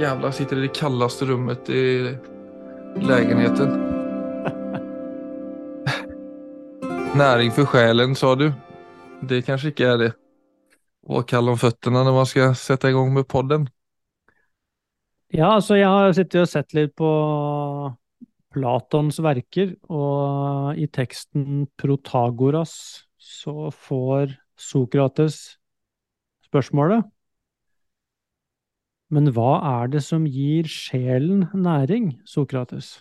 Jävlar, sitter i det kallaste rummet i lägenheten. Näring för själen sa du. Det kanske inte är det. Vara kall om fötterna när man ska sätta igång med podden. Ja, altså jeg har sittet og sett litt på Platons verker, og i teksten Protagoras så får Sokrates spørsmålet Men hva er det som gir sjelen næring, Sokrates?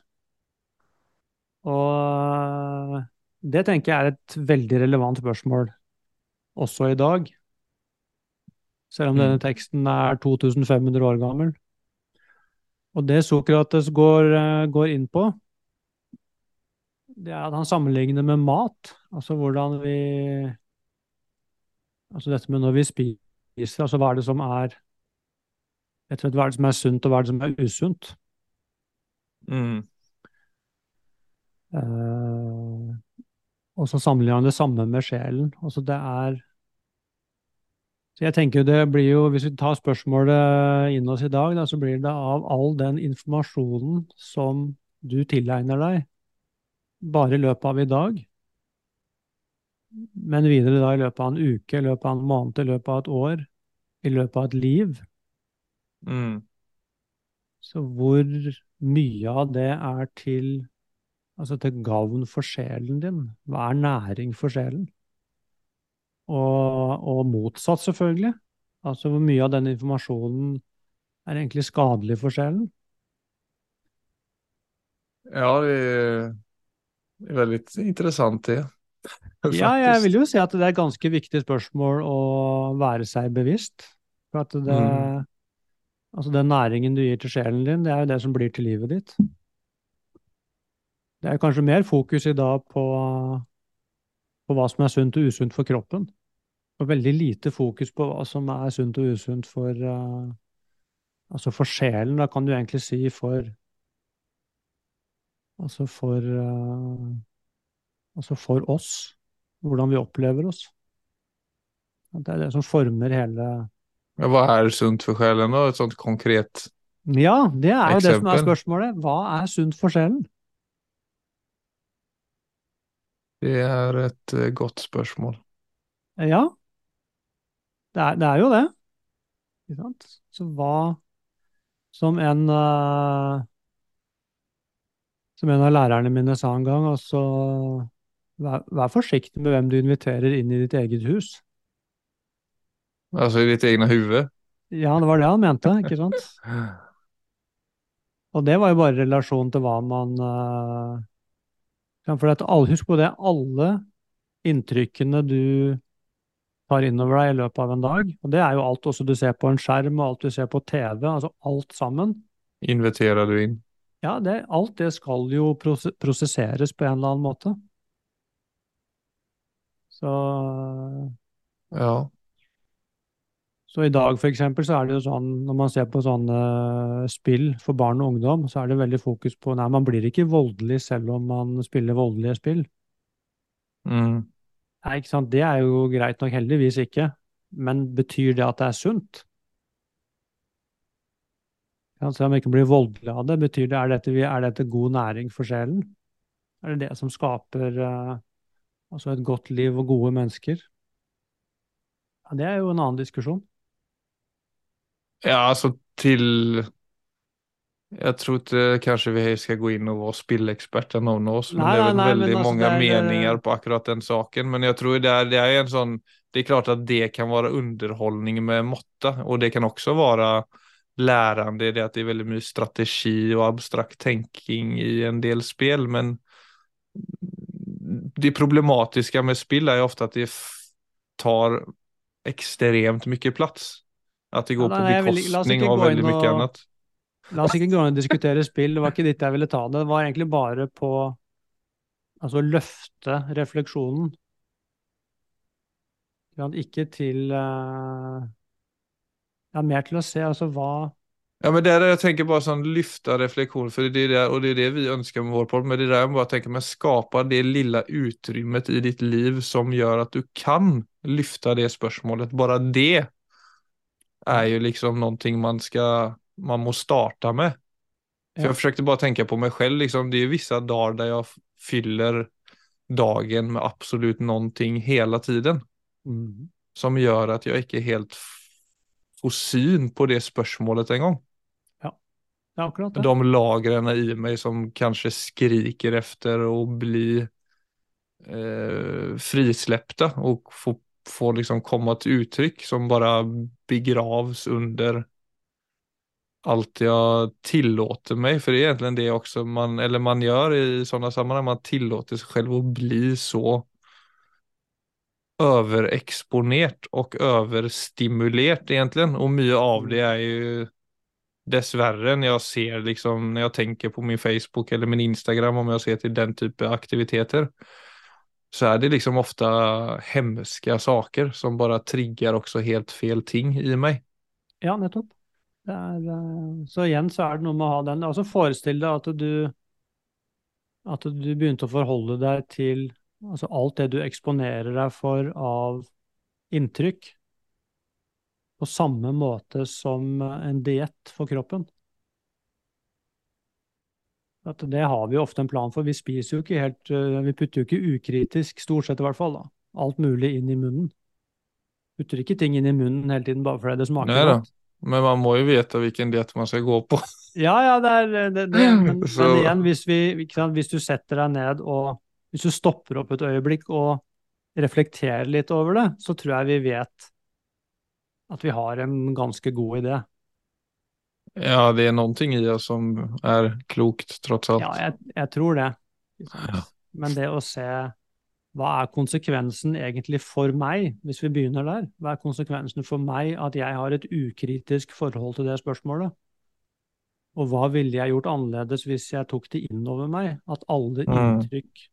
Og det tenker jeg er et veldig relevant spørsmål også i dag, selv om Mm. denne teksten er 2500 år gammel. Og det Sokrates går, eh, går inn på, det er at han sammenligner med mat. Altså hvordan vi Altså dette med når vi spiser, altså hva er det som er Rett og slett hva er det som er sunt, og hva er det som er usunt? Mm. Uh, og så sammenligner han det samme med sjelen. Altså det er Så jeg tenker det blir jo, hvis vi tar spørsmålet inn oss i dag, da, så blir det av all den informasjonen som du tilegner deg bare i løpet av i dag, men videre da i løpet av en uke, i løpet av en måned, i løpet av et år, i løpet av et liv, Mm. så hvor mye av det er til Altså til gavn for sjelen din. Hva er næring for sjelen? Og, og motsatt, selvfølgelig. Altså hvor mye av den informasjonen er egentlig skadelig for sjelen? Ja, det er veldig interessant, väldigt intressant det. Ja, jeg vil jo si at det er ganske viktig spørsmål å være seg bevisst. For at det Mm. Altså den næringen du gir til sjelen din, det er jo det som blir til livet ditt. Det er kanskje mer fokus i dag på, på hva som er sunt og usunt for kroppen. Og veldig lite fokus på hva som er sunt og usunt for, uh, altså for sjelen. Da kan du egentlig si for Altså for uh, Altså for oss. Hvordan vi opplever oss. Det er det som former hele Men er är sunt for sjelen, da? Et sånt konkret. Ja, det er jo det som er spørsmålet. Hva er sunt for sjelen? Det er et godt spørsmål. Ja, det er, det er jo det. Ikke sant? Så hva Som en uh, Som en av lærerne mine sa en gang, altså vær, vær forsiktig med hvem du inviterer inn i ditt eget hus. Alltså i ditt egne huvud. Ja, det var det han mente, ikke sant? Og det var jo bare relasjon til hva man eh, For at alle, husk på det, alle inntrykkene du tar innover deg i løpet av en dag, og det er jo alt også du ser på en skjerm, og alt du ser på TV, altså alt sammen, Inviterer du inn? ja, det, alt det skal jo prosesseres på en eller annen måte. Så, Ja. Så i dag, for eksempel, så er det jo sånn, når man ser på sånne spill for barn og ungdom, så er det veldig fokus på, nei, man blir ikke voldelig selv om man spiller voldelige spill. Mm. Nei, ikke sant, det er jo greit nok, heldigvis ikke, men betyr det at det er sunt? Ja, selv om vi ikke blir voldelig av det, betyr det, er dette, er dette god næring for sjelen? Er det det som skaper uh, altså et godt liv og gode mennesker? Ja, det er jo en annen diskusjon. Ja, altså til Jeg tror ikke kanskje vi skal gå inn og være spillexperter noen av oss, men nei, det er vel nei, veldig altså, mange er... eh, meningar på akkurat den saken. Men jeg tror det er, det er en sånn det er klart at det kan være underholdning med måtta og det kan også være lærende i det at att det er veldig mye strategi og abstrakt tenking i en del spill, men det problematiske med spill er jo ofte at det tar ekstremt mye plats. Att det går Ja, på bekostning inte av veldig og... mye mycket. La oss ikke gå inn og diskutere spill, det var ikke dit jeg ville ta det. Det var egentlig bare på altså løfte refleksjonen. Ikke til eh, Ja, mer til å se altså hva Ja men det er det jeg tenker bare sånn løfte reflektion for det er det, og det er det vi ønsker med vår podd. Men det er det jeg bare tenker, å skapa det lilla utrymmet i ditt liv som gjør at du kan løfte det spørsmålet. Bare det är ju liksom någonting man ska man må starta med. För Ja. jag försökte bara tänka på mig själv, liksom, det är vissa dagar där jag fyller dagen med absolut någonting hela tiden. Mm. Som gjør at jeg ikke helt får syn på det spørsmålet en gang. Det er akkurat det. De lagrene i meg som kanskje skriker efter å bli eh, frisläppta og få, få liksom komme til uttrykk som bare begravs under alt jeg tillåter meg. For det er egentlig det også man, eller man gjør i sånne sammanhang, Man tillåter seg selv å bli så övereksponert og overstimulert egentligen. Og mye av det er jo dessverre når jeg ser liksom, når jeg tenker på min Facebook eller min Instagram, om jeg ser til den type aktiviteter, så er det liksom ofte hemske saker som bare trigger også helt fel ting i meg. Ja, nettopp. Er, eh, så igjen så er det noe med å ha den Altså forestill deg at du at du begynte å forholde deg til altså alt det du eksponerer deg for av inntrykk, på samme måte som en diett for kroppen. At det har vi ofte en plan for. Vi spiser jo ikke helt eh, Vi putter jo ikke ukritisk, stort sett i hvert fall, da. Alt mulig inn i munnen. Putter ikke ting inn i munnen hele tiden bare fordi det smaker Neida, godt. Men man må jo vite hvilken diett man skal gå på. Ja, ja, det er det, det, men, men igjen, hvis, vi, sant, hvis du setter deg ned og hvis du stopper opp et øyeblikk og reflekterer litt over det, så tror jeg vi vet at vi har en ganske god idé. Ja, det er noen ting i det som er klokt, tross alt. Ja, jeg, jeg tror det. Ja. Men det å se hva er konsekvensen egentlig for meg, hvis vi begynner der? Hva er konsekvensen for meg at jeg har et ukritisk forhold til det spørsmålet? Og hva ville jeg gjort annerledes hvis jeg tok det inn over meg, at alle Mm. inntrykk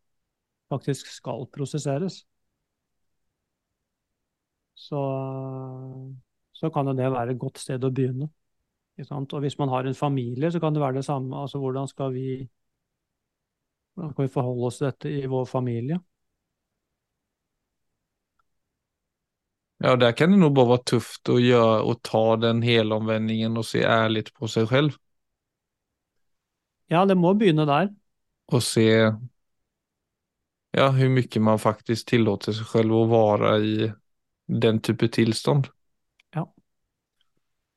faktisk skal prosesseres? Så, så kan jo det være et godt sted å begynne. Og hvis man har en familie, så kan det være det samme. Altså hvordan skal vi hvordan skal vi forholde oss til dette i vår familie? Ja, der kan det nok bare være tufft å gjøre, å ta den helomvändningen og se ærlig på seg selv. Ja, det må begynne der. Og se ja, hvor mye man faktisk tillater seg selv å være i den type. Ja,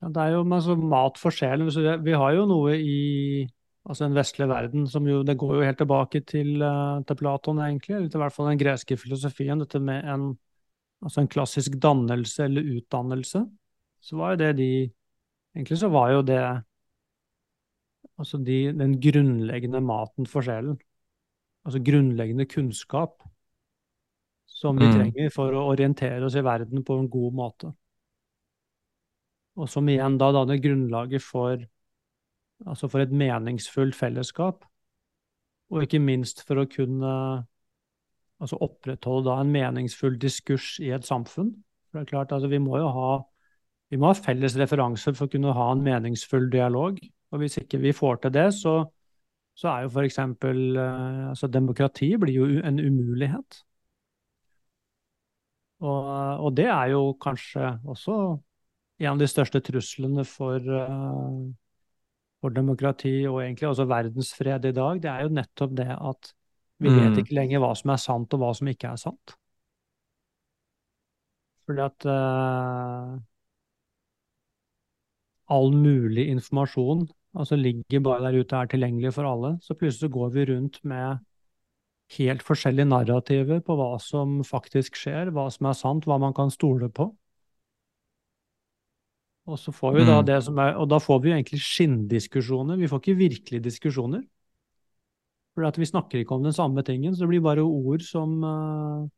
det er jo altså, mat for sjelen. Vi- har jo noe i altså den vestlige verden som jo Det går jo helt tilbake til, eh, til Platon, egentlig. Eller til i hvert fall den greske filosofien. Dette med en, altså en klassisk dannelse eller utdannelse. Så var jo det de Egentlig så var jo det altså de, den grunnleggende maten for sjelen. Altså grunnleggende kunnskap som vi Mm. trenger for å orientere oss i verden på en god måte. Og som igjen da danner grunnlaget for, altså for et meningsfullt fellesskap. Og ikke minst for å kunne altså opprettholde en meningsfull diskurs i et samfunn. For det er klart, altså vi må jo ha, må ha felles referanser for å kunne ha en meningsfull dialog. Og hvis ikke vi får til det, så, så er jo f.eks. Eh, altså demokrati blir jo en umulighet. Og, og det er jo kanskje også en av de største truslene for, eh, for demokrati og egentlig også verdensfred i dag. Det er jo nettopp det at vi vet Mm. ikke lenger hva som er sant og hva som ikke er sant. Fordi at uh, all mulig informasjon altså ligger bare der ute og er tilgjengelig for alle. Så plutselig så går vi rundt med helt forskjellige narrativer på hva som faktisk skjer, hva som er sant, hva man kan stole på. Og så får vi da Mm. det som er, og da får vi jo egentlig skinndiskusjoner. Vi får ikke virkelige diskusjoner. For at vi snakker ikke om den samme tingen, så det blir bare ord som eh,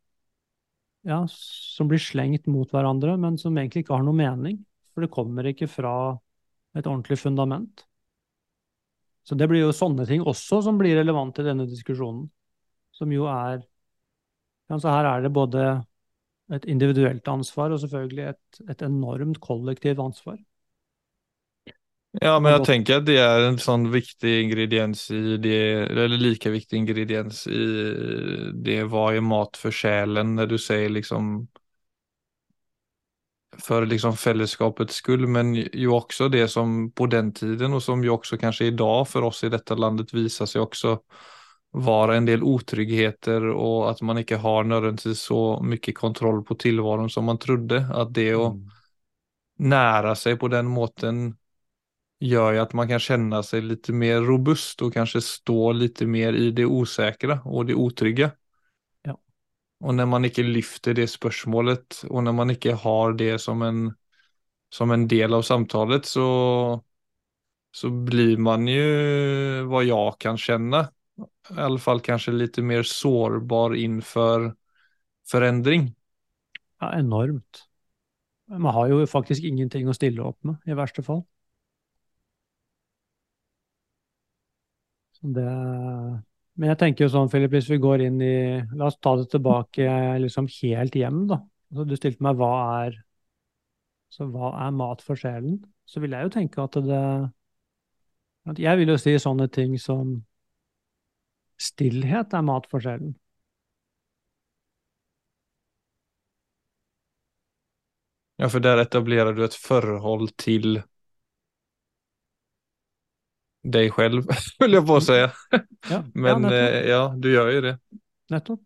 ja, som blir slengt mot hverandre, men som egentlig ikke har noe mening. For det kommer ikke fra et ordentlig fundament. Så det blir jo sånne ting også som blir relevant i denne diskusjonen. Som jo er ja, Så her er det både et individuelt ansvar og selvfølgelig et, et enormt kollektivt ansvar. Ja, men jeg tenker at det er en sånn viktig ingrediens i det, eller like viktig ingrediens i det hva er mat for sjelen, når du sier liksom for liksom fellesskapets skull, men jo også det som på den tiden og som jo også kanskje i dag for oss i dette landet viser seg också vara en del otryggheter og at man ikke har nødvendigvis så mye kontroll på tilværelsen som man trodde. At det å Mm. seg sig på den måten gjør at man kan kjenne seg litt mer robust og kanskje stå litt mer i det usikre og det utrygge. Ja. Og når man ikke lyfter det spørsmålet, og når man ikke har det som en, som en del av samtalen, så, så blir man jo, vad jeg kan känna i alla fall kanske lite mer sårbar inför förändring. Ja, enormt. Man har jo faktisk ingenting å stille opp med, i verste fall. Det Men jeg tenker jo sånn, Philip, hvis vi går inn i La oss ta det tilbake liksom helt hjem, da. Så du stilte meg hva er Så hva er mat for sjelen? Så vil jeg jo tenke at det at Jeg vil jo si sånne ting som Stillhet er matforskjellen. Ja, for der etablerer du et forhold til deg selv, vil jeg på å si. Ja, Men ja, eh, ja, du gjør jo det. nettopp.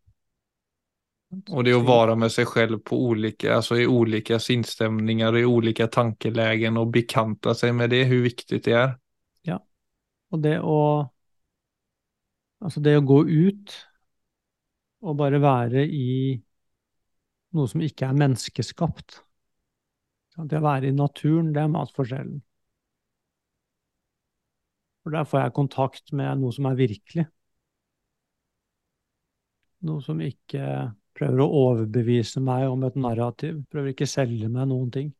Og det å være med seg selv på ulike, altså i olika sinstämningar, i olika tankelägen og bekanta seg med det, hvor viktig det er. Ja, Og det å Altså det å gå ut og bare være i noe som ikke er menneskeskapt. Det å være i naturen, det er matforskjellen. for der får jeg kontakt med noe som er virkelig. Noe som ikke prøver å overbevise meg om et narrativ. Prøver ikke selge meg noen ting.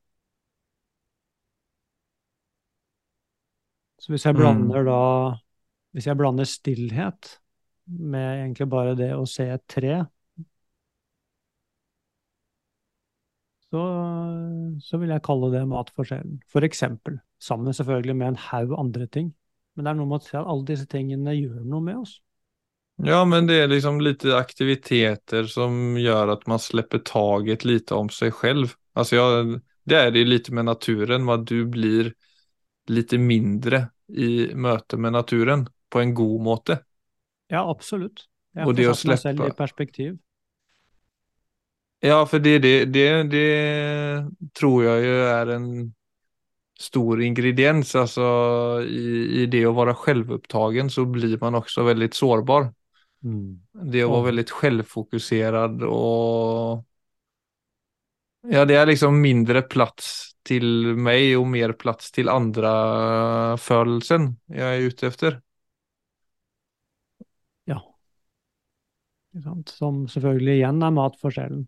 Så hvis jeg Mm. blander da Hvis jeg blander stillhet med egentlig bare det å se et tre, så, så vil jeg kalle det mat for eksempel. Sammen selvfølgelig med en haug andre ting. Men det er noe med å se at alle disse tingene gjør noe med oss. Ja, men det er liksom lite aktiviteter som gjør at man slipper taget lite om seg selv. Altså, jag, det er det litt med naturen, at du blir litt mindre i møte med naturen på en god måte. Ja, absolutt. Jeg Og det å meg selv i perspektiv. Ja, for det, det, det, det tror jeg jo er en stor ingrediens. Altså, i, i det å være selvopptatt, så blir man også veldig sårbar. Mm. Det å være veldig selvfokusert og ja, det er liksom mindre plass til meg og mer plass til andre følelsen jeg er ute efter. Ja. Ikke sant? Som selvfølgelig igjen er matforskjellen.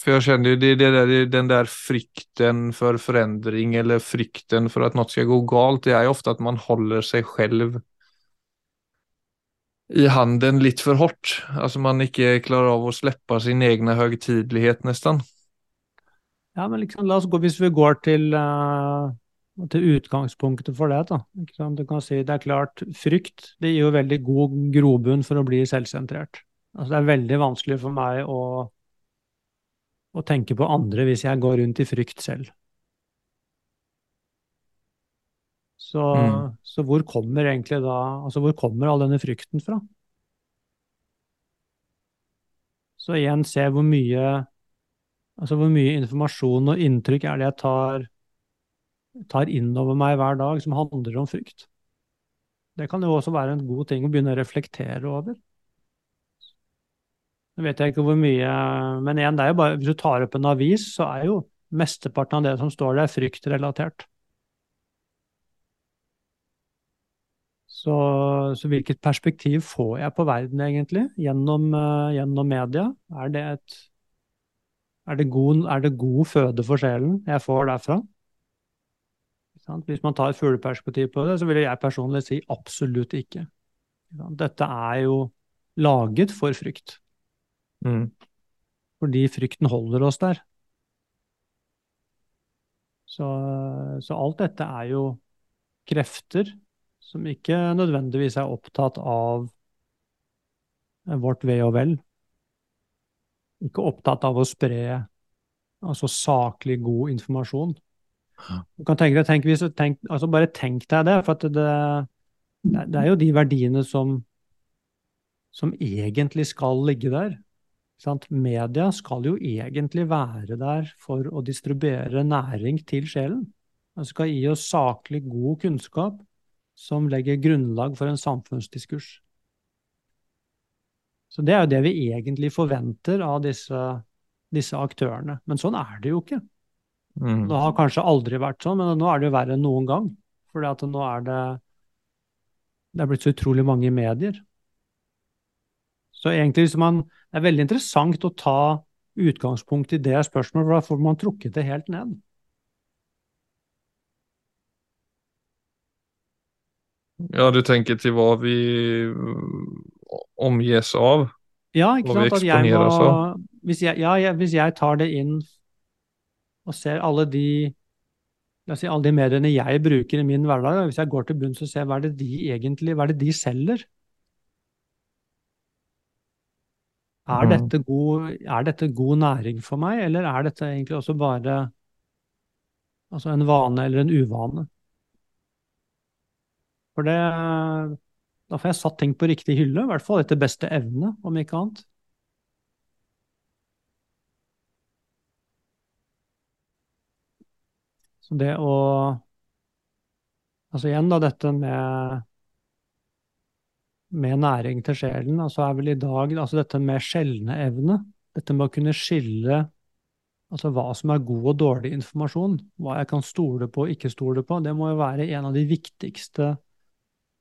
for jeg kjenner det, det der, den der frykten for forandring eller frykten for at noe skal gå galt, det er jo ofte at man holder seg selv i handen litt for hardt. Altså man ikke klarer av å slippe sin egen høytidelighet, nesten. Ja, men liksom, la oss gå, hvis vi går til, eh, til utgangspunktet for det, da. Ikke sant? Du kan si det er klart, frykt det gir jo veldig god grobunn for å bli selvsentrert. Altså, det er veldig vanskelig for meg å, å tenke på andre hvis jeg går rundt i frykt selv. Så, Mm. så hvor kommer egentlig da Altså, hvor kommer all denne frykten fra? Så igjen, se hvor mye Altså hvor mye informasjon og inntrykk er det jeg tar, tar inn over meg hver dag som handler om frykt. Det kan jo også være en god ting å begynne å reflektere over. Nå vet jeg ikke hvor mye Men igjen, det er jo bare, hvis du tar opp en avis, så er jo mesteparten av det som står der, fryktrelatert. Så, så hvilket perspektiv får jeg på verden, egentlig, gjennom, eh, gjennom media? Er det et er det, god, er det god føde for sjelen jeg får derfra? Hvis man tar et fugleperspektiv på det, så vil jeg personlig si absolutt ikke. Ikke? Dette er jo laget for frykt, Mm. fordi frykten holder oss der. Så, så alt dette er jo krefter som ikke nødvendigvis er opptatt av vårt ve og vel. ikke opptatt av å spre altså saklig, god informasjon. Du kan tenke deg, tenk, hvis, tenk, altså Bare tenk deg det, for det, det, er jo de verdiene som, som egentlig skal ligge der. Sant? Media skal jo egentlig være der for å distribuere næring til sjelen. Den skal gi oss saklig, god kunnskap som legger grunnlag for en samfunnsdiskurs. Så det er jo det vi egentlig forventer av disse, disse aktørene. Men sånn er det jo ikke. Mm. Det har kanskje aldri vært sånn, men nå er det jo verre enn noen gang. For nå er det Det er blitt så utrolig mange medier. Så egentlig hvis man, Det er veldig interessant å ta utgangspunkt i det spørsmålet, for da får man trukket det helt ned. Ja, du tenker til hva vi omgis av? Ja, ikke sant. At jeg må, hvis, jeg, ja, hvis jeg tar det inn og ser alle de si, alle de mediene jeg bruker i min hverdag, hvis jeg går til bunns og ser hva er det de egentlig hva er det de selger er, mm. dette god, er dette god næring for meg, eller er dette egentlig også bare altså en vane eller en uvane? For det Da får jeg satt ting på riktig hylle, i hvert fall etter beste evne, om ikke annet. Så det å Altså igjen, da, dette med med næring til sjelen, altså er vel i dag altså dette med skjelneevne, dette med å kunne skille altså hva som er god og dårlig informasjon, hva jeg kan stole på og ikke stole på, det må jo være en av de viktigste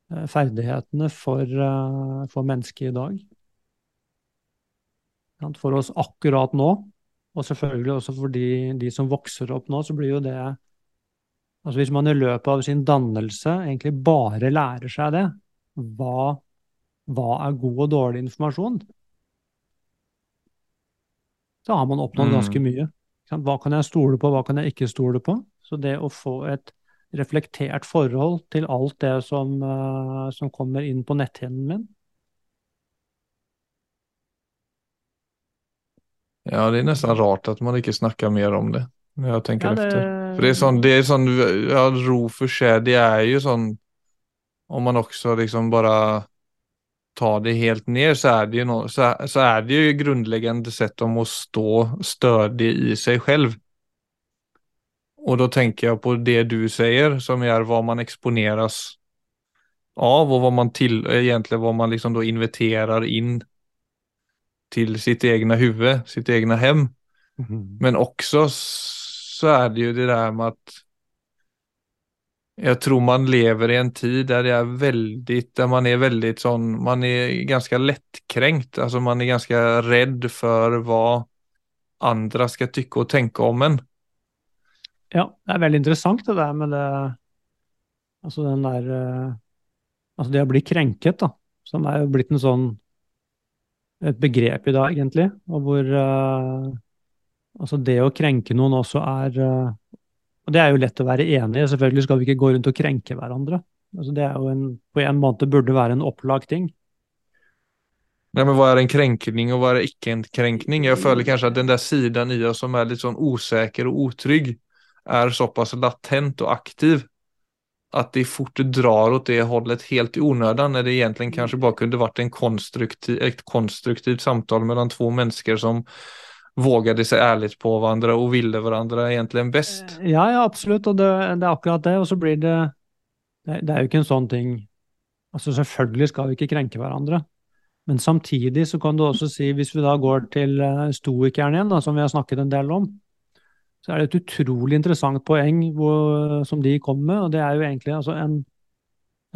Eh, ferdighetene for, eh, for mennesket i dag. For oss akkurat nå, og selvfølgelig også for de, de, som vokser opp nå, så blir jo det Altså hvis man i løpet av sin dannelse egentlig bare lærer seg det, hva, hva er god og dårlig informasjon, så har man oppnådd ganske mm. mye. Hva kan jeg stole på, hva kan jeg ikke stole på? Så det å få et reflektert forhold til alt det som, uh, som kommer inn på netthinnen min. Ja, det er nesten rart at man ikke snakker mer om det. Når jeg tenker ja, det... efter. For det er sånn, det er sånn ja, ro for seg, det er jo sånn Om man også liksom bare tar det helt ned, så er det jo, no, så, så er det jo grunnleggende sett om å stå stødig i seg selv. Og da tenker jeg på det du sier, som er hva man eksponeres av, og hva man til, egentlig hva man liksom da inviterer inn til sitt egne huvud, sitt egne hem. Mm. Men også så er det jo det der med at jeg tror man lever i en tid der det er veldig, der man er veldig sånn, man er ganske lettkrenkt. Altså man er ganske redd for hva andre skal tykke og tenke om en. Ja, det er veldig interessant det der med det Altså den der eh, Altså det å bli krenket, da. Som er jo blitt en sånn et begrep i dag, egentlig. Og hvor uh, altså det å krenke noen også er uh, Og det er jo lett å være enig i. Selvfølgelig skal vi ikke gå rundt og krenke hverandre. Altså det er jo en, på en måte burde være en opplagt ting. Ja, men hva er en krenkning og hva er ikke en krenkning? Jeg føler kanskje at den der siden i oss som er litt sånn usikker og utrygg, er såpass latent og aktiv at det fort drar åt det holdet helt i onödan när det egentlig kanskje bare kunne vært en konstruktiv, et konstruktivt samtale mellom to mennesker som vågade seg ærlig på hverandre og ville hverandre egentlig best. Eh, ja, ja, absolutt, og det, det, er akkurat det. Og så blir det, det Det er jo ikke en sånn ting Altså Selvfølgelig skal vi ikke krenke hverandre, men samtidig så kan du også si, hvis vi da går til eh, stoikeren igjen, da, som vi har snakket en del om, så er det et utrolig interessant poeng hvor, som de kommer med, og det er jo egentlig altså en,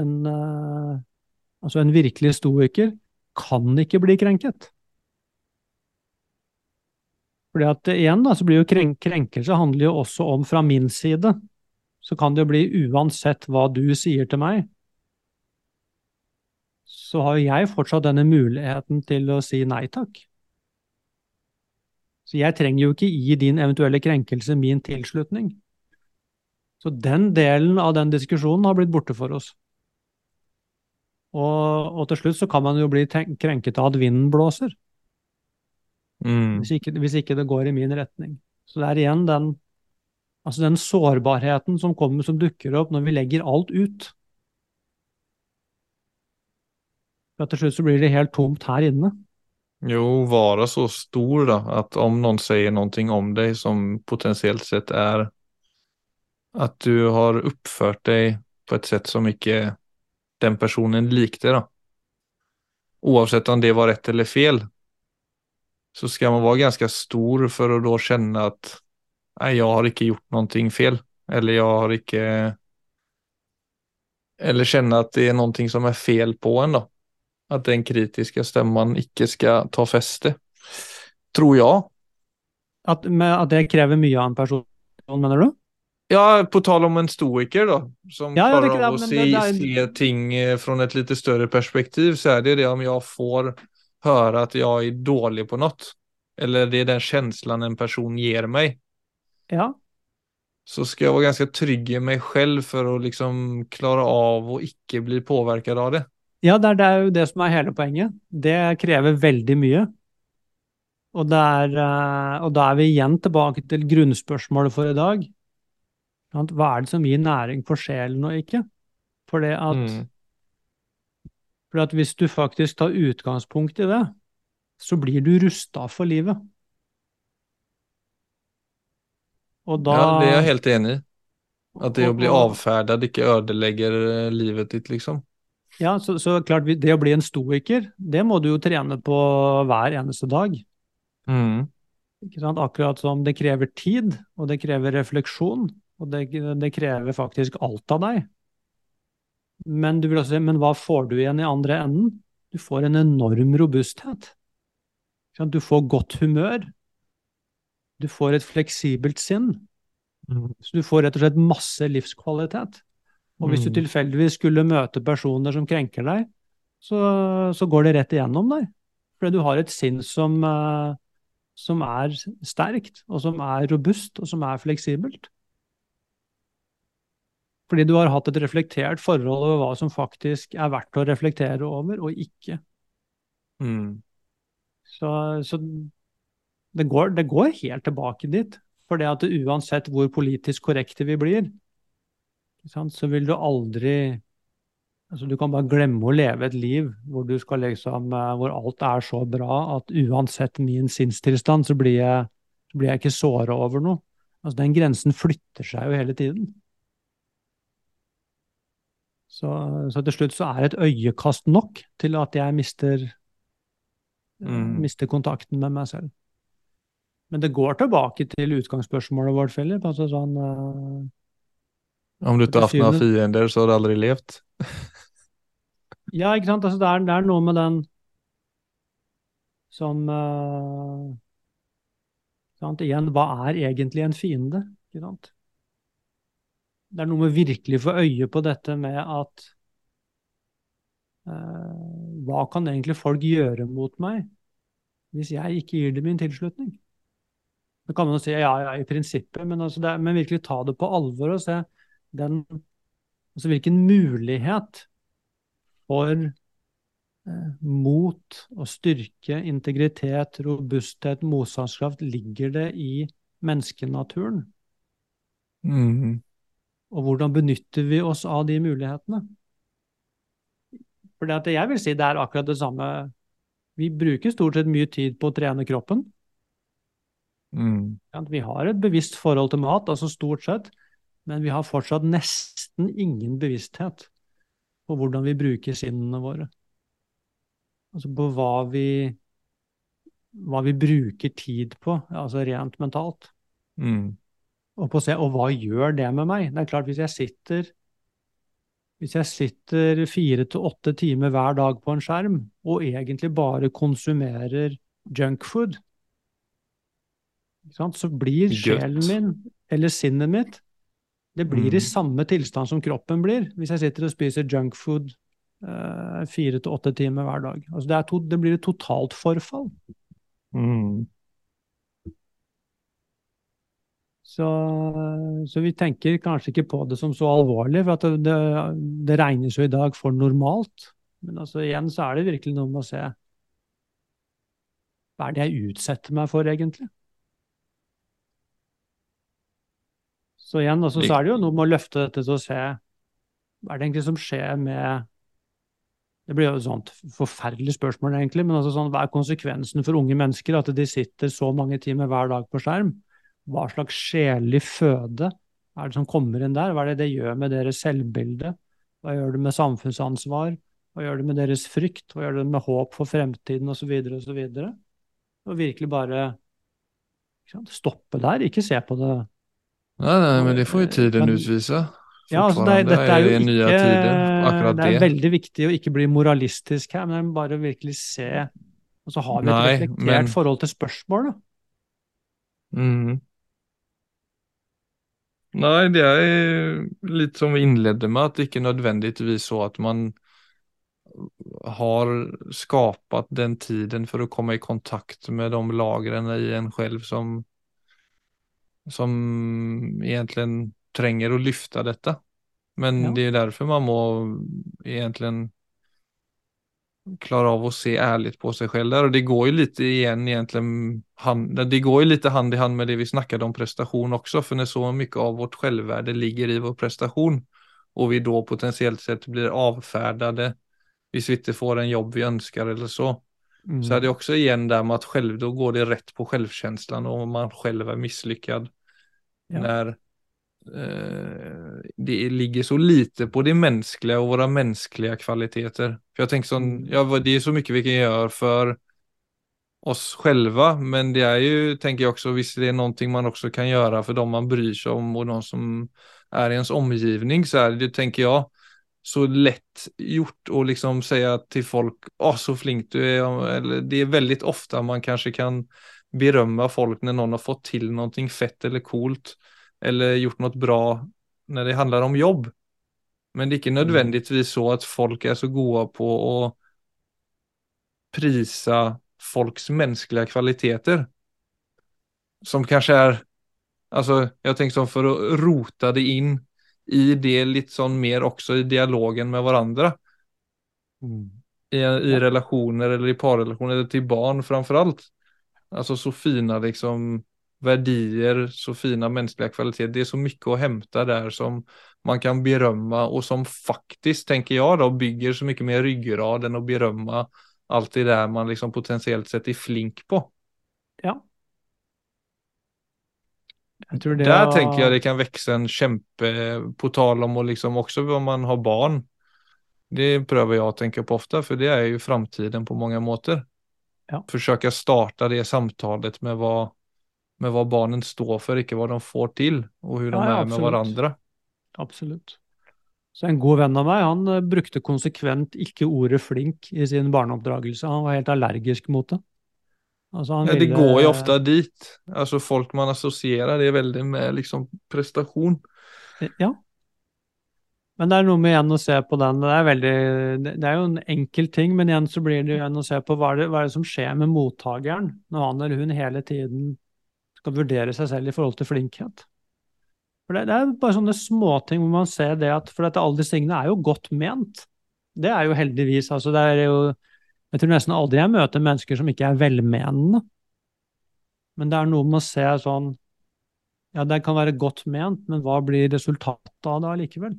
en, altså en virkelig stoiker kan ikke bli krenket. Fordi at igjen da, så blir jo krenk Krenkelse handler jo også om fra min side. Så kan det jo bli uansett hva du sier til meg, så har jo jeg fortsatt denne muligheten til å si nei takk. Så jeg trenger jo ikke gi din eventuelle krenkelse min tilslutning. Så den delen av den diskusjonen har blitt borte for oss. Og, og til slutt så kan man jo bli krenket av at vinden blåser. Mm. Hvis ikke, hvis ikke det går i min retning. Så det er igjen den, altså den sårbarheten som kommer, som dukker opp når vi legger alt ut. For til slutt så blir det helt tomt her inne. Jo, være så stor da, at om noen sier noe om deg som potensielt sett er at du har oppført deg på et sett som ikke den personen likte da. Oavsett om det var rett eller fel. Så skal man være ganske stor for å da kjenne at nei, jeg har ikke gjort noe fel. Eller jeg har ikke Eller kjenne at det er noe som er fel på en da. At den kritiske stemmen ikke skal ta feste. Tror jeg. At, med, at det krever mye av en person, mener du? Ja, på tal om en stoiker da, som Ja, att men se, se ting fra et litt større perspektiv så er det det om jeg får höra at jeg er dårlig på noe, Eller det er den følelsen en person gir meg, Ja. Så skal jeg være ganske trygg i meg selv for å liksom klare av å ikke bli påvirket av det. Ja, det er, det er jo det som er hele poenget. Det krever veldig mye. Og, det er, eh, og da er vi igjen tilbake til grunnspørsmålet for i dag. Hva er det som gir næring for sjelen og ikke? For det at, Mm. For hvis du faktisk tar utgangspunkt i det, så blir du rusta for livet. Og da Ja, det er jeg helt enig i. At det å bli avferdet ikke ödelägger eh, livet ditt liksom. Ja, så, så klart, det å bli en stoiker, det må du jo trene på hver eneste dag. Mm. Akkurat som det krever tid, og det krever refleksjon, og det, det krever faktisk alt av deg. Men, du vil også si, men hva får du igjen i andre enden? Du får en enorm robusthet. Du får godt humør. Du får et fleksibelt sinn. Mm. Så du får rett og slett masse livskvalitet. Og hvis du Mm. tilfeldigvis skulle møte personer som krenker deg, så, så går det rett igjennom deg. Fordi du har et sinn som, eh, som er sterkt, og som er robust, og som er fleksibelt. Fordi du har hatt et reflektert forhold over hva som faktisk er verdt å reflektere over, og ikke. Mm. Så, så det, går, det går helt tilbake dit. For det at uansett hvor politisk korrekte vi blir, så vil du aldri altså Du kan bare glemme å leve et liv hvor, du skal liksom, eh, hvor alt er så bra at uansett min sinnstilstand, så blir jeg, så blir jeg ikke såra over noe. Altså Den grensen flytter seg jo hele tiden. Så, så til slutt så er et øyekast nok til at jeg mister, Mm. mister kontakten med meg selv. Men det går tilbake til utgangsspørsmålet vårt, Philip. Altså sånn uh, Om du ikke har hatt noen fiender så har du aldri levd. Ja, ikke sant. Altså, det, er, det er noe med den som uh, sant? Igjen, hva er egentlig en fiende? Ikke sant? Det er noe med virkelig få øye på dette med at uh, Hva kan egentlig folk gjøre mot meg hvis jeg ikke gir dem min tilslutning? Det kan man jo si ja, ja, i prinsippet, men, altså det, men virkelig ta det på alvor og se den, altså hvilken mulighet for eh, mot og styrke, integritet, robusthet, motstandskraft ligger det i menneskenaturen? Mm. Og hvordan benytter vi oss av de mulighetene? For jeg vil si det er akkurat det samme. Vi bruker stort sett mye tid på å trene kroppen. Mm. Vi har et bevisst forhold til mat, altså stort sett, men vi har fortsatt nesten ingen bevissthet på hvordan vi bruker sinnene våre. Altså på hva vi, hva vi bruker tid på, altså rent mentalt. Mm. Og, på se, og hva gjør det med meg? Det er klart, hvis jeg sitter hvis jeg sitter fire til åtte timer hver dag på en skjerm, og egentlig bare konsumerer junkfood, så blir sjelen min, eller sinnet mitt, det blir i Mm. samme tilstand som kroppen blir, hvis jeg sitter og spiser junkfood eh, fire til åtte timer hver dag. Altså det, er to, det blir et totalt forfall. Mm. Så, så vi tenker kanskje ikke på det som så alvorlig, for det, det, det regnes jo i dag for normalt. Men altså igjen så er det virkelig noe med å se hva er det jeg utsetter meg for, egentlig? Så igjen, altså, så er det jo noe med å løfte dette til å se hva er det egentlig som skjer med Det blir jo et sånt forferdelig spørsmål, egentlig, men altså sånn, hva er konsekvensen for unge mennesker? At de sitter så mange timer hver dag på skjerm? Hva slags sjelelig føde er det som kommer inn der? Hva er det det gjør med deres selvbilde? Hva gjør det med samfunnsansvar? Hva gjør det med deres frykt? Hva gjør det med håp for fremtiden, osv., osv.? Og virkelig bare stoppe der, ikke se på det Nei, nei, men det får jo tiden men, utvise. Ja, altså det, dette er jo ikke tider, Det er veldig viktig å ikke bli moralistisk her, men bare virkelig se Og så har vi et nei, reflektert men... forhold til spørsmålet. Mm. Nei, det er litt som vi innledde med, at det ikke nødvendigvis så at man har skapat den tiden for å komme i kontakt med de lagrene i en selv som som egentlig trenger å lyfte dette. Men ja. det er derfor man må egentlig klare av å se ærlig på seg selv der. Og det går jo litt igjen egentlig hand, det går jo litt hand i hand med det vi snakket om prestasjon også, for når så mye av vårt selvvärde ligger i vår prestasjon, og vi da potensielt sett blir avfärdade hvis vi ikke får en jobb vi ønsker eller så, mm. så er det også igjen der med at själv, då går det rett på självkänslan og man selv er misslyckad. Ja. När Eh, det ligger så lite på det menneskelige og våre menneskelige kvaliteter. For jeg tenker sånn, mm. ja, Det er så mye vi kan gjøre for oss selv, men det er jo, tenker jeg også, hvis det er noe man også kan gjøre for de man bryr seg om, og noen som er i ens omgivning, så er det, tenker jeg, så lett gjort å liksom si til folk 'Å, så flink du er'. Eller, det er veldig ofte man kanskje kan berømme folk når noen har fått til noe fett eller coolt eller gjort noe bra når det handler om jobb. Men det er ikke nødvendigvis så at folk er så gode på å prise folks menneskelige kvaliteter. Som kanskje er Altså, jeg tenker sånn for å rote det inn i det litt sånn mer også i dialogen med hverandre. Mm. I, I, relasjoner eller i parrelasjoner, eller til barn framfor alt. Altså så fine liksom verdier, så fina mänskliga kvaliteter. Det är så mycket att hämta där som man kan berömma och som faktiskt, tänker jag då, bygger så mycket mer ryggrad än att berömma allt det där man liksom potentiellt sett er flink på. Ja. där var... tenker jeg det kan vokse en kjempe, på tal om å liksom også om man har barn. Det prøver jeg å tenke på ofte, for det er jo framtiden på mange måter. Ja. Forsøke starte det samtalet med hva med hva barnen står for, ikke hva de får til, og hvordan de ja, er med hverandre. Absolutt. Så En god venn av meg han uh, brukte konsekvent ikke ordet flink i sin barneoppdragelse. Han var helt allergisk mot det. Altså, ja, det ville... går jo ofte dit. Altså Folk man assosierer det veldig med liksom prestasjon. Ja. Men det er noe med igjen å se på den. Det er, veldig, det er jo en enkel ting, men igjen så blir det igjen å se på hva er, det, hva er det som skjer med mottakeren når han eller hun hele tiden skal vurdere seg selv i forhold til flinkhet. For det, det er bare sånne småting hvor man ser det at For dette, alle disse tingene er jo godt ment. Det er jo heldigvis altså det er jo, Jeg tror nesten aldri jeg møter mennesker som ikke er velmenende. Men det er noe med å se sånn Ja, det kan være godt ment, men hva blir resultatet av det allikevel?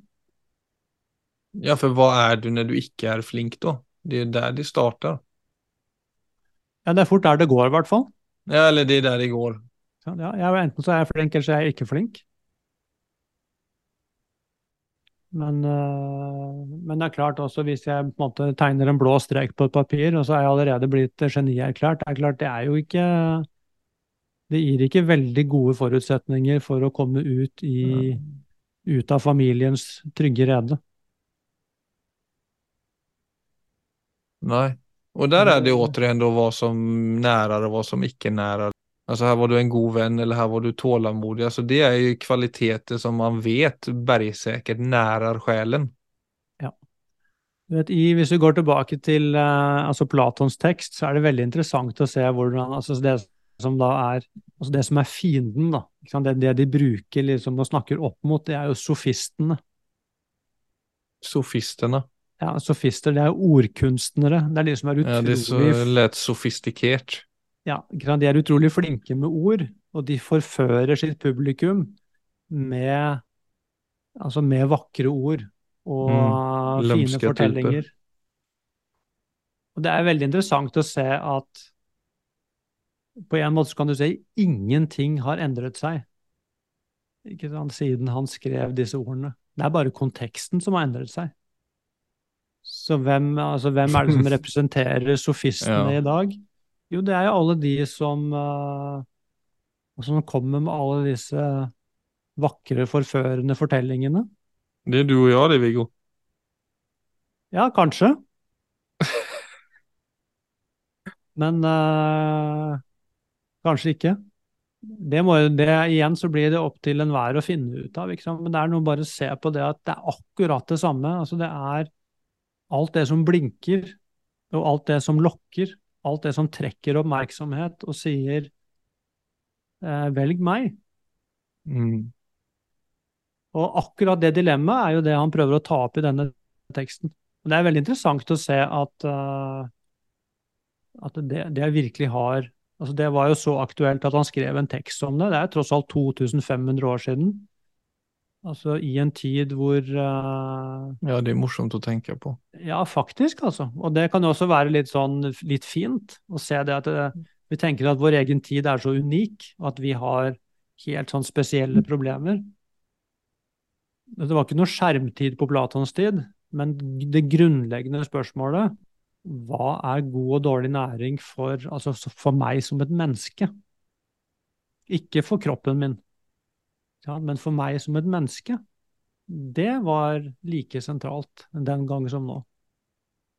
Ja, for hva er du når du ikke er flink, da? Det er der de starter. Ja, det er fort der det går, i hvert fall. Ja, eller det er der det går. Ja, jeg, enten så er jeg flink, eller så er jeg ikke flink. Men, øh, men, det er klart også, hvis jeg på en måte tegner en blå strek på et papir, og så er jeg allerede blitt genierklært, det er klart det er jo ikke Det gir ikke veldig gode forutsetninger for å komme ut, i, ut av familiens trygge rede. Nei. Og der er det återigen hva som nærer, og hva som ikke nærer. Altså her var du en god venn, eller her var du tålmodig. Altså det er jo kvaliteter som man vet bergsikkert nærer sjelen. Ja. Du vet, i, hvis vi går tilbake til uh, altså Platons tekst, så er det veldig interessant å se hvordan altså det som da er altså det som er fienden, da. Det, det, de bruker liksom og snakker opp mot, det er jo sofistene. Sofistene? Ja, sofister, det er ordkunstnere. Det er de som er utrolig Ja, det er så lett sofistikert. Ja, de er utrolig flinke med ord, og de forfører sitt publikum med, altså med vakre ord og mm. fine fortellinger. Typer. Og det er veldig interessant å se at på en måte så kan du si ingenting har endret seg siden han skrev disse ordene. Det er bare konteksten som har endret seg. Så hvem, altså, hvem er det som representerer sofistene ja. i dag? Jo, det er jo alle de som, uh, som kommer med alle disse vakre, forførende fortellingene. Det er du og jeg, det, Viggo. Ja, kanskje. Men uh, kanskje ikke. Det, må, det Igjen så blir det opp til enhver å finne ut av. Men det er noe bare å se på det at det er akkurat det samme. Altså det er alt det som blinker, og alt det som lokker. Alt det som trekker oppmerksomhet og sier eh, 'velg meg'. Mm. Og akkurat det dilemmaet er jo det han prøver å ta opp i denne teksten. Og det er veldig interessant å se at, uh, at det, det virkelig har Altså, det var jo så aktuelt at han skrev en tekst om det. Det er tross alt 2500 år siden. Altså i en tid hvor uh, Ja, det er morsomt å tenke på. Ja, faktisk, altså. Og det kan jo også være litt sånn litt fint å se det at eh, vi tenker at vår egen tid er så unik, at vi har helt sånn spesielle problemer. Det var ikke noe skjermtid på Platons tid, men det grunnleggende spørsmålet hva er god og dårlig næring for, altså for meg som et menneske? Ikke for kroppen min, ja, men for meg som et menneske. Det var like sentralt den gang som nå.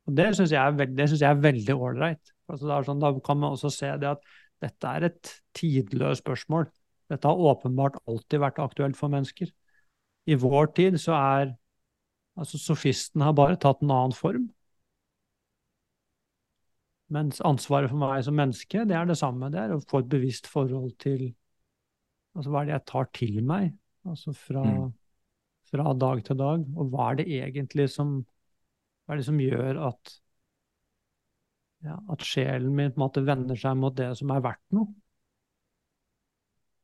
Og Det syns jeg, jeg, er veldig ålreit. Altså sånn, da kan man også se det at dette er et tidløst spørsmål. Dette har åpenbart alltid vært aktuelt for mennesker. I vår tid så er altså Sofisten har bare tatt en annen form. Mens ansvaret for meg som menneske, det er det samme. Det er å få et bevisst forhold til altså hva er det jeg tar til meg altså fra, mm. fra dag til dag, og hva er det egentlig som hva er det som gjør at, ja, at sjelen min på en måte vender seg mot det som er verdt noe?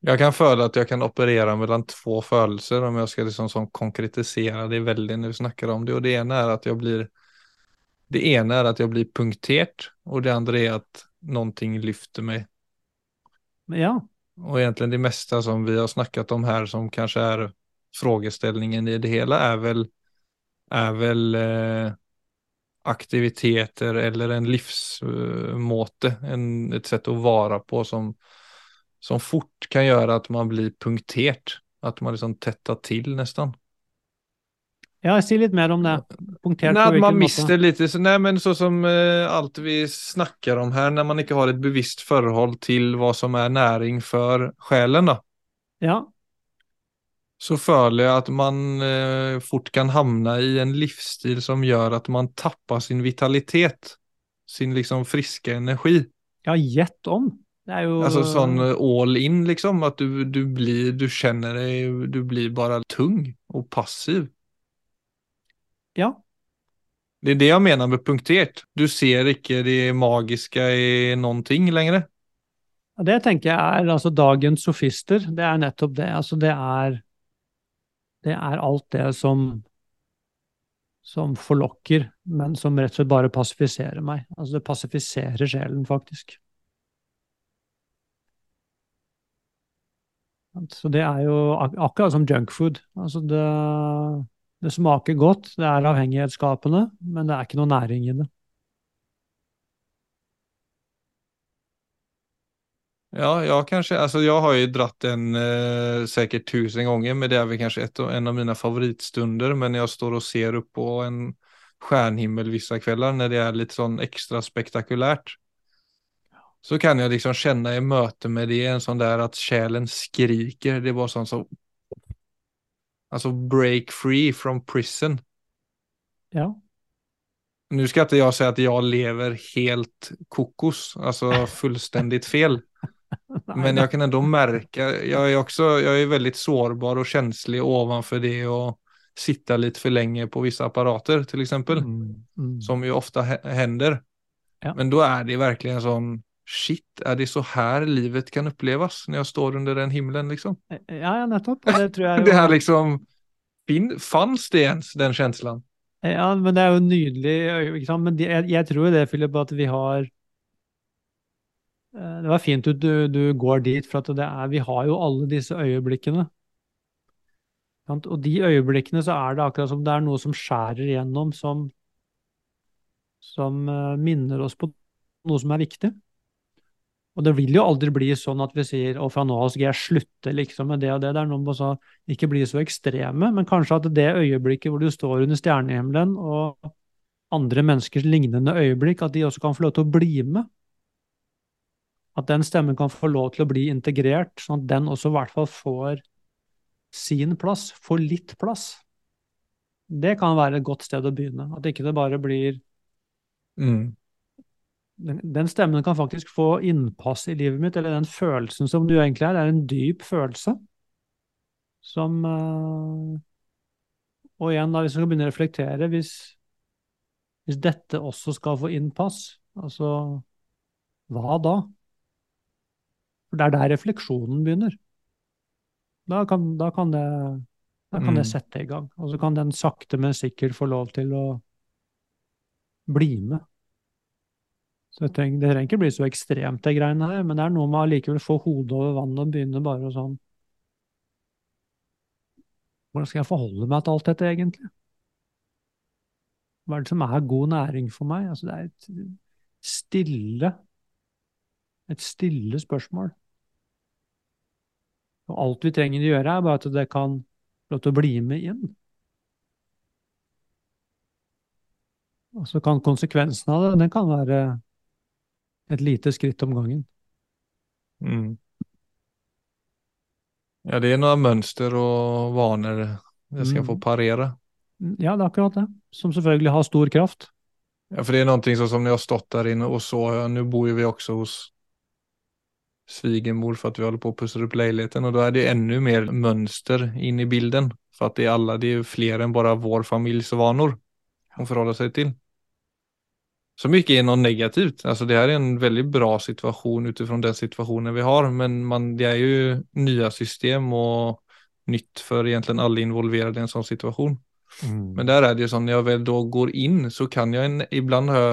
Jeg kan føle at jeg kan operere mellom to følelser, om jeg skal liksom sånn konkretisere det veldig når vi snakker om det. Og det ene er at jeg blir det ene er at jeg blir punktert, og det andre er at noe lyfter meg. Ja. Og egentlig det meste som vi har snakket om her, som kanskje er frågeställningen i det hele, er vel, er vel eh, aktiviteter eller en livsmåte, en, et sett å være på som, som fort kan gjøre at man blir punktert. At man liksom til nesten. Ja, si litt mer om det. Punktert nei, på man mister måte? Litt, så, nej, men så som uh, alt vi snakker om her, når man ikke har et bevisst forhold til hva som er næring for sjelen, da. Ja. Så føler jeg at man uh, fort kan havne i en livsstil som gjør at man tapper sin vitalitet. Sin liksom friske energi. Ja, gjett om. Det er jo Altså sånn eh, all in, liksom. At du, du blir Du kjenner deg Du blir bare tung og passiv. Ja. Det er det jeg mener med punktert. Du ser ikke det magiske i noen ting lenger. Det tenker jeg er altså dagens sofister. Det er nettopp det. Altså det er Det er alt det som som forlokker, men som rett og slett bare passifiserer meg. Altså det passifiserer sjelen, faktisk. Så det er jo ak akkurat som junkfood. Altså det det smaker godt, det er avhengighetsskapende, men det er ikke noe næring i det. Ja, jeg kanskje, altså jeg har jo dratt den eh, sikkert tusen ganger, men det er vel kanskje et, en av mine favorittstunder. Men jeg står og ser opp på en stjernehimmel vissa kvelder, når det er litt sånn ekstra spektakulært. Så kan jeg liksom kjenne i møte med det en sånn der at sjelen skriker. Det var sånn så Alltså break free from prison. Ja. Nu ska inte jag säga att jag lever helt kokos, alltså fullständigt fel. Men jag kan ändå märka, jag är också, jag är väldigt sårbar och känslig ovanför det och sitta lite för länge på vissa apparater till exempel. Mm, mm. Som ju ofta händer. Ja. Men då är det verkligen en sån shit, er det så her livet kan oppleves når jeg står under den himmelen, liksom? Ja, ja, nettopp. Det tror jeg jo Det her liksom Fantes det ens, den følelsen? Ja, men det er jo nydelig. ikke sant? Men jeg, jeg tror jo det, Philip, at vi har eh, Det var fint at du, du går dit, for at det er, vi har jo alle disse øyeblikkene. Og de øyeblikkene så er det akkurat som det er noe som skjærer igjennom, som, som eh, minner oss på noe som er viktig. Og det vil jo aldri bli sånn at vi sier å fra nå av skal jeg slutte liksom med det og det. Det er noe med å ikke bli så ekstreme, men kanskje at det øyeblikket hvor du står under stjernehimmelen og andre menneskers lignende øyeblikk, at de også kan få lov til å bli med. At den stemmen kan få lov til å bli integrert, sånn at den også i hvert fall får sin plass, får litt plass. Det kan være et godt sted å begynne. At ikke det bare blir mm den, den, stemmen kan faktisk få innpass i livet mitt, eller den følelsen som du egentlig er. Det er en dyp følelse som uh, Og igjen, da, hvis vi skal begynne å reflektere, hvis, hvis dette også skal få innpass, altså hva da? For det er der refleksjonen begynner. Da kan, da kan, det, da kan mm. det sette i gang. Og så kan den sakte, men sikkert få lov til å bli med. Så trenger, Det trenger ikke bli så ekstremt, det greiene her, men det er noe med allikevel få hodet over vannet og begynne bare å sånn Hvordan skal jeg forholde meg til alt dette, egentlig? Hva er det som er god næring for meg? Altså, det er et stille Et stille spørsmål. Og alt vi trenger å gjøre, er bare at det kan lov til å bli med inn. Og så kan konsekvensen av det, den kan være et lite skritt om gangen. Mm. Ja, det er noen mønster og vaner jeg skal mm. få parere. Ja, det er akkurat det. Som selvfølgelig har stor kraft. Ja, for det er noe sånn som når jeg har stått der inne, og så Nå bor vi også hos svigermor for at vi holder på å pusse opp leiligheten, og da er det enda mer mønster inn i bilden. For at det er alle, det er flere enn bare vår families vaner å forholde seg til. Som ikke er noe negativt. Alltså det her er en veldig bra situasjon utifrån den situasjonen vi har. Men man, det er jo nye system og nytt for egentlig alle involverade i en sånn situasjon. Mm. Men der er det jo sånn, når jeg vel da går inn, så kan jeg en, ibland ha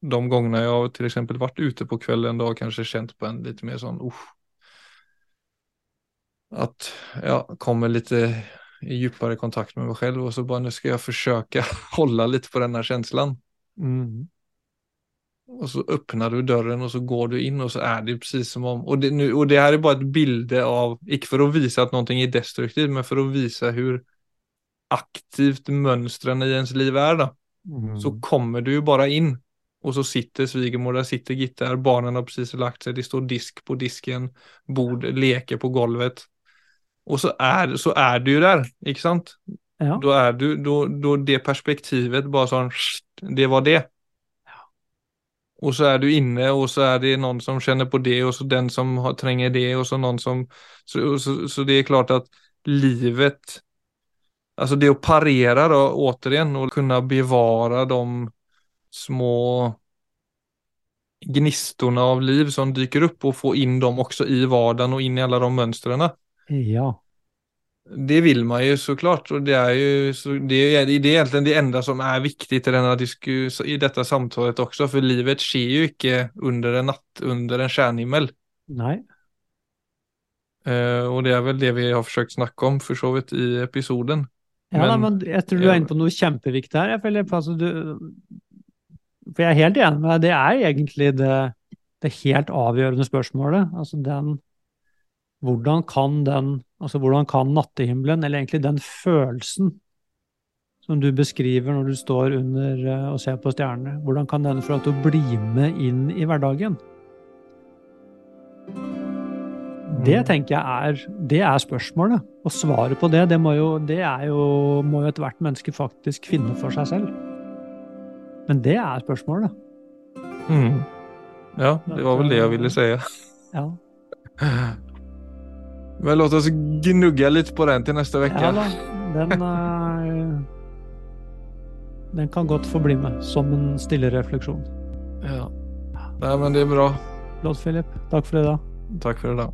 de gangene jeg har til eksempel vært ute på kvelden, da kanskje kjent på en litt mer sånn uff. At jeg kommer litt i djupere kontakt med meg selv og så bare nå skal jeg forsøke holde litt på denne känslan. Mm. Og så öppnar du døren og så går du inn og så er det precis som om, og det, nu, och det här är bara ett bilde av, ikke for å vise at noe er destruktivt, men for å vise hvor aktivt mönstren i ens liv er da. Mm. Så kommer du jo bare inn, og så sitter svigermor der, sitter Gitta barnen har precis lagt seg, det står disk på disken, bord, leker på golvet. Og så er, så er du jo der, ikke sant? Ja. Da er du, da, da det perspektivet bare sånn det var det. Og så er du inne, og så er det noen som kjenner på det, og så den som har, trenger det, og så noen som Så, så, så det er klart at livet Altså det å parere, da, återigen, og kunne bevare de små gnistene av liv som dyker opp, og få inn dem også i hverdagen og inn i alle de mønstrene. Ja. Det vil man jo så klart, og det er jo så det er, det er egentligen det enda som er viktig i, denne i dette samtalet også, for livet skjer jo ikke under en natt under en stjernehimmel. Nej. Uh, og det er vel det vi har forsøkt snakke om for så vidt i episoden. Ja, men, men jeg tror du er inne på noe kjempeviktig her. Jeg føler, altså, du, for jeg er helt enig med deg, det er egentlig det, det helt avgjørende spørsmålet. Altså den hvordan kan den, altså hvordan kan nattehimmelen, eller egentlig den følelsen som du beskriver når du står under eh, og ser på stjernene, hvordan kan den få deg til å bli med inn i hverdagen? Det mm. tenker jeg er, det er spørsmålet. Og svaret på det, det, må jo, det jo, må jo ethvert menneske faktisk finne for seg selv. Men det er spørsmålet. Mm. Ja, det var vel det jeg ville si. Ja. Men låt oss gnugge litt på den til neste uke. Ja da, den, er, den kan godt få bli med som en stille refleksjon. Ja. Nei, men det er bra. Lodd-Philip, Takk for i dag. Takk for i da.